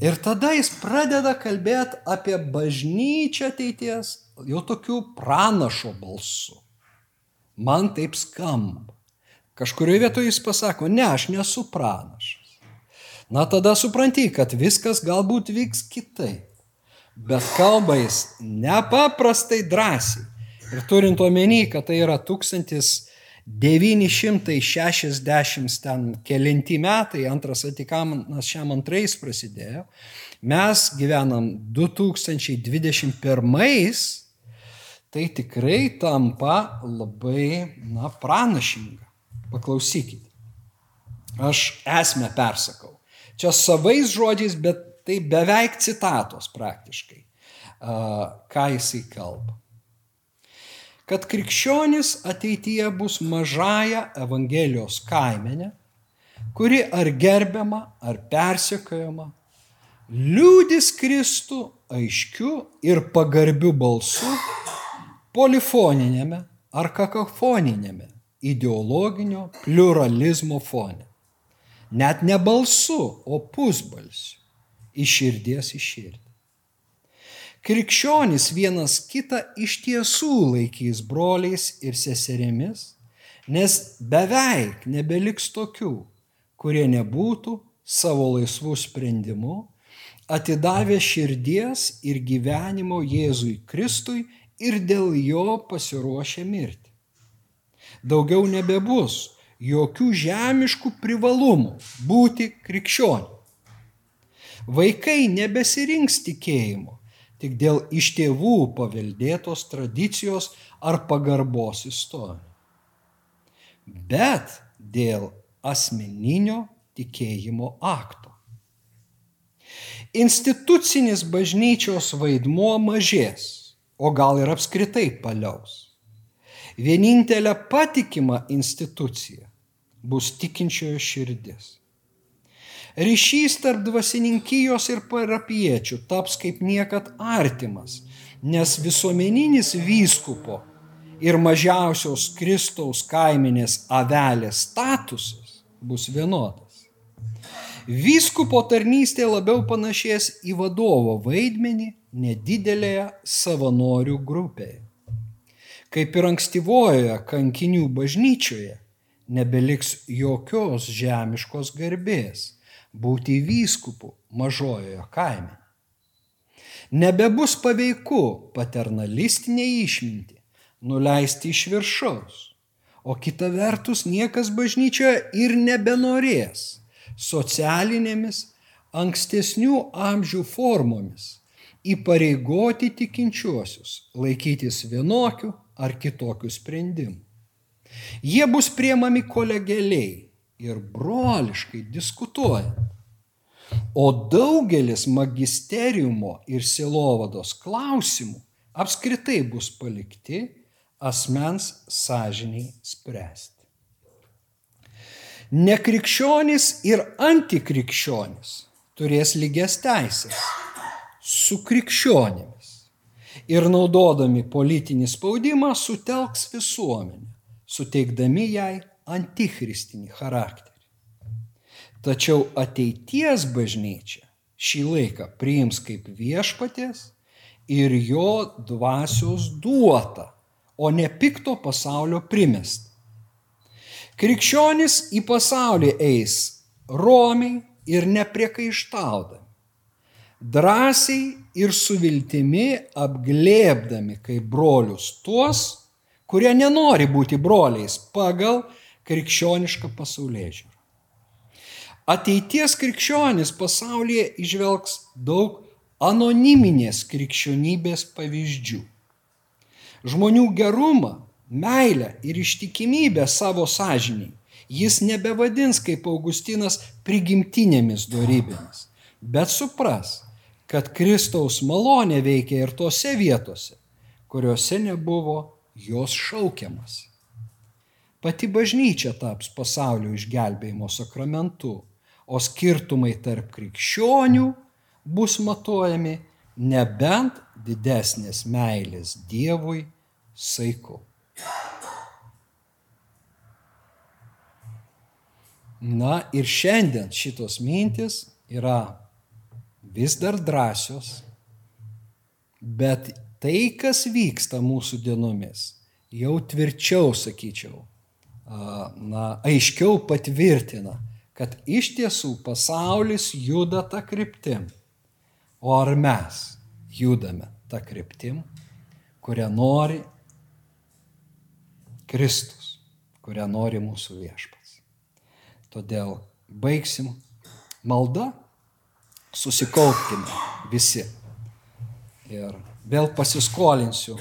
Ir tada jis pradeda kalbėti apie bažnyčią ateities jau tokiu pranašo balsu. Man taip skamba. Kažkurioje vietoje jis pasako, ne, aš nesu pranašas. Na tada supranti, kad viskas galbūt vyks kitaip. Bet kalba jis nepaprastai drąsiai. Ir turint omeny, kad tai yra 1960 ten kelinti metai, antras Vatikanas šiam antrais prasidėjo, mes gyvenam 2021 tai tikrai tampa labai, na, pranašinga. Paklausykite. Aš esmę persakau. Čia savais žodžiais, bet tai beveik citatos praktiškai, ką jisai kalba. Kad krikščionis ateityje bus mažaja Evangelijos kaimenė, kuri ar gerbiama, ar persekiojama, liūdis Kristų aiškiu ir pagarbiu balsu polifoninėme ar kakafoninėme ideologinio pluralizmo fone. Net ne balsu, o pusbalsiu. Iš širdies į širdį. Krikščionys vienas kitą iš tiesų laikys broliais ir seserėmis, nes beveik nebeliks tokių, kurie nebūtų savo laisvų sprendimų atidavę širdies ir gyvenimo Jėzui Kristui ir dėl jo pasiruošę mirti. Daugiau nebebus jokių žemiškų privalumų būti krikščioniu. Vaikai nebesirinks tikėjimo tik dėl iš tėvų paveldėtos tradicijos ar pagarbos istorijų, bet dėl asmeninio tikėjimo akto. Institucinis bažnyčios vaidmuo mažės o gal ir apskritai paliaus. Vienintelė patikima institucija bus tikinčiojo širdis. Ryšys tarp dvasininkijos ir parapiečių taps kaip niekad artimas, nes visuomeninis vyskupo ir mažiausios Kristaus kaiminės avelės statusas bus vienodas. Vyskupo tarnystė labiau panašės į vadovo vaidmenį nedidelėje savanorių grupėje. Kaip ir ankstyvojoje kankinių bažnyčioje, nebeliks jokios žemiškos garbės būti vyskupu mažojoje kaime. Nebebus paveiku paternalistinė išminti nuleisti iš viršaus, o kita vertus niekas bažnyčioje ir nebenorės socialinėmis ankstesnių amžių formomis įpareigoti tikinčiuosius laikytis vienokių ar kitokių sprendimų. Jie bus priemami kolegialiai ir broliškai diskutuojant. O daugelis magisteriumo ir silovados klausimų apskritai bus palikti asmens sąžiniai spręsti. Nekrikščionis ir antikrikščionis turės lygias teisės su krikščionimis ir naudodami politinį spaudimą sutelks visuomenę, suteikdami jai antichristinį charakterį. Tačiau ateities bažnyčia šį laiką priims kaip viešpatės ir jo dvasios duota, o ne pikto pasaulio primest. Krikščionis į pasaulį eis romiai ir nepriekaištaudami drąsiai ir su viltimi apglėbdami kaip brolius tuos, kurie nenori būti broliais pagal krikščionišką pasaulyje žiūrą. Ateities krikščionis pasaulyje išvelgs daug anoniminės krikščionybės pavyzdžių. Žmonių gerumą, meilę ir ištikimybę savo sąžiniai jis nebevadins kaip Augustinas prigimtinėmis dorybėmis, bet supras, kad Kristaus malonė veikia ir tose vietose, kuriuose nebuvo jos šaukiamas. Pati bažnyčia taps pasaulio išgelbėjimo sakramentu, o skirtumai tarp krikščionių bus matuojami nebent didesnės meilės Dievui saiku. Na ir šiandien šitos mintis yra vis dar drąsios, bet tai, kas vyksta mūsų dienomis, jau tvirčiau, sakyčiau, na, aiškiau patvirtina, kad iš tiesų pasaulis juda tą kryptim. O ar mes judame tą kryptim, kurią nori Kristus, kurią nori mūsų viešpats. Todėl baigsim maldą susikaupkime visi. Ir vėl pasiskolinsiu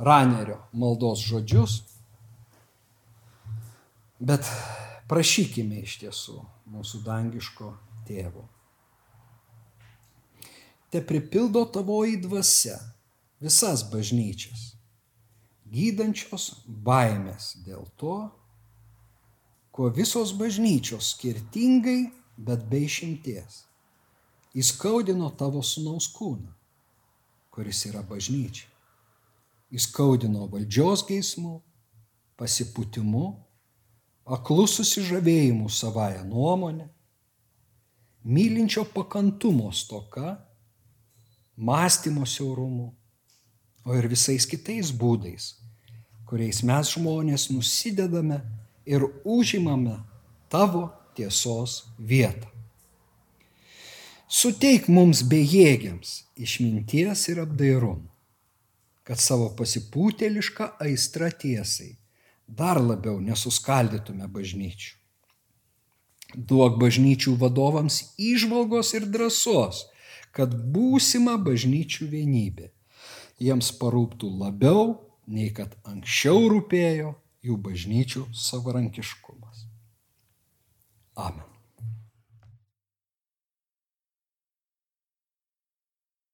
Ranerio maldos žodžius, bet prašykime iš tiesų mūsų dangiško tėvo. Te pripildo tavoji dvasia visas bažnyčias, gydančios baimės dėl to, kuo visos bažnyčios skirtingai, bet be išimties įskaudino tavo sunaus kūną, kuris yra bažnyčia. Įskaudino valdžios geismų, pasiputimu, aklų susižavėjimų savoją nuomonę, mylinčio pakantumo stoka, mąstymo siaurumu, o ir visais kitais būdais, kuriais mes žmonės nusidedame ir užimame tavo tiesos vietą. Suteik mums bejėgiams išminties ir apdairumo, kad savo pasipūtėlišką aistrą tiesai dar labiau nesuskaldytume bažnyčių. Duok bažnyčių vadovams išvalgos ir drąsos, kad būsima bažnyčių vienybė jiems parūptų labiau, nei kad anksčiau rūpėjo jų bažnyčių savarankiškumas. Amen.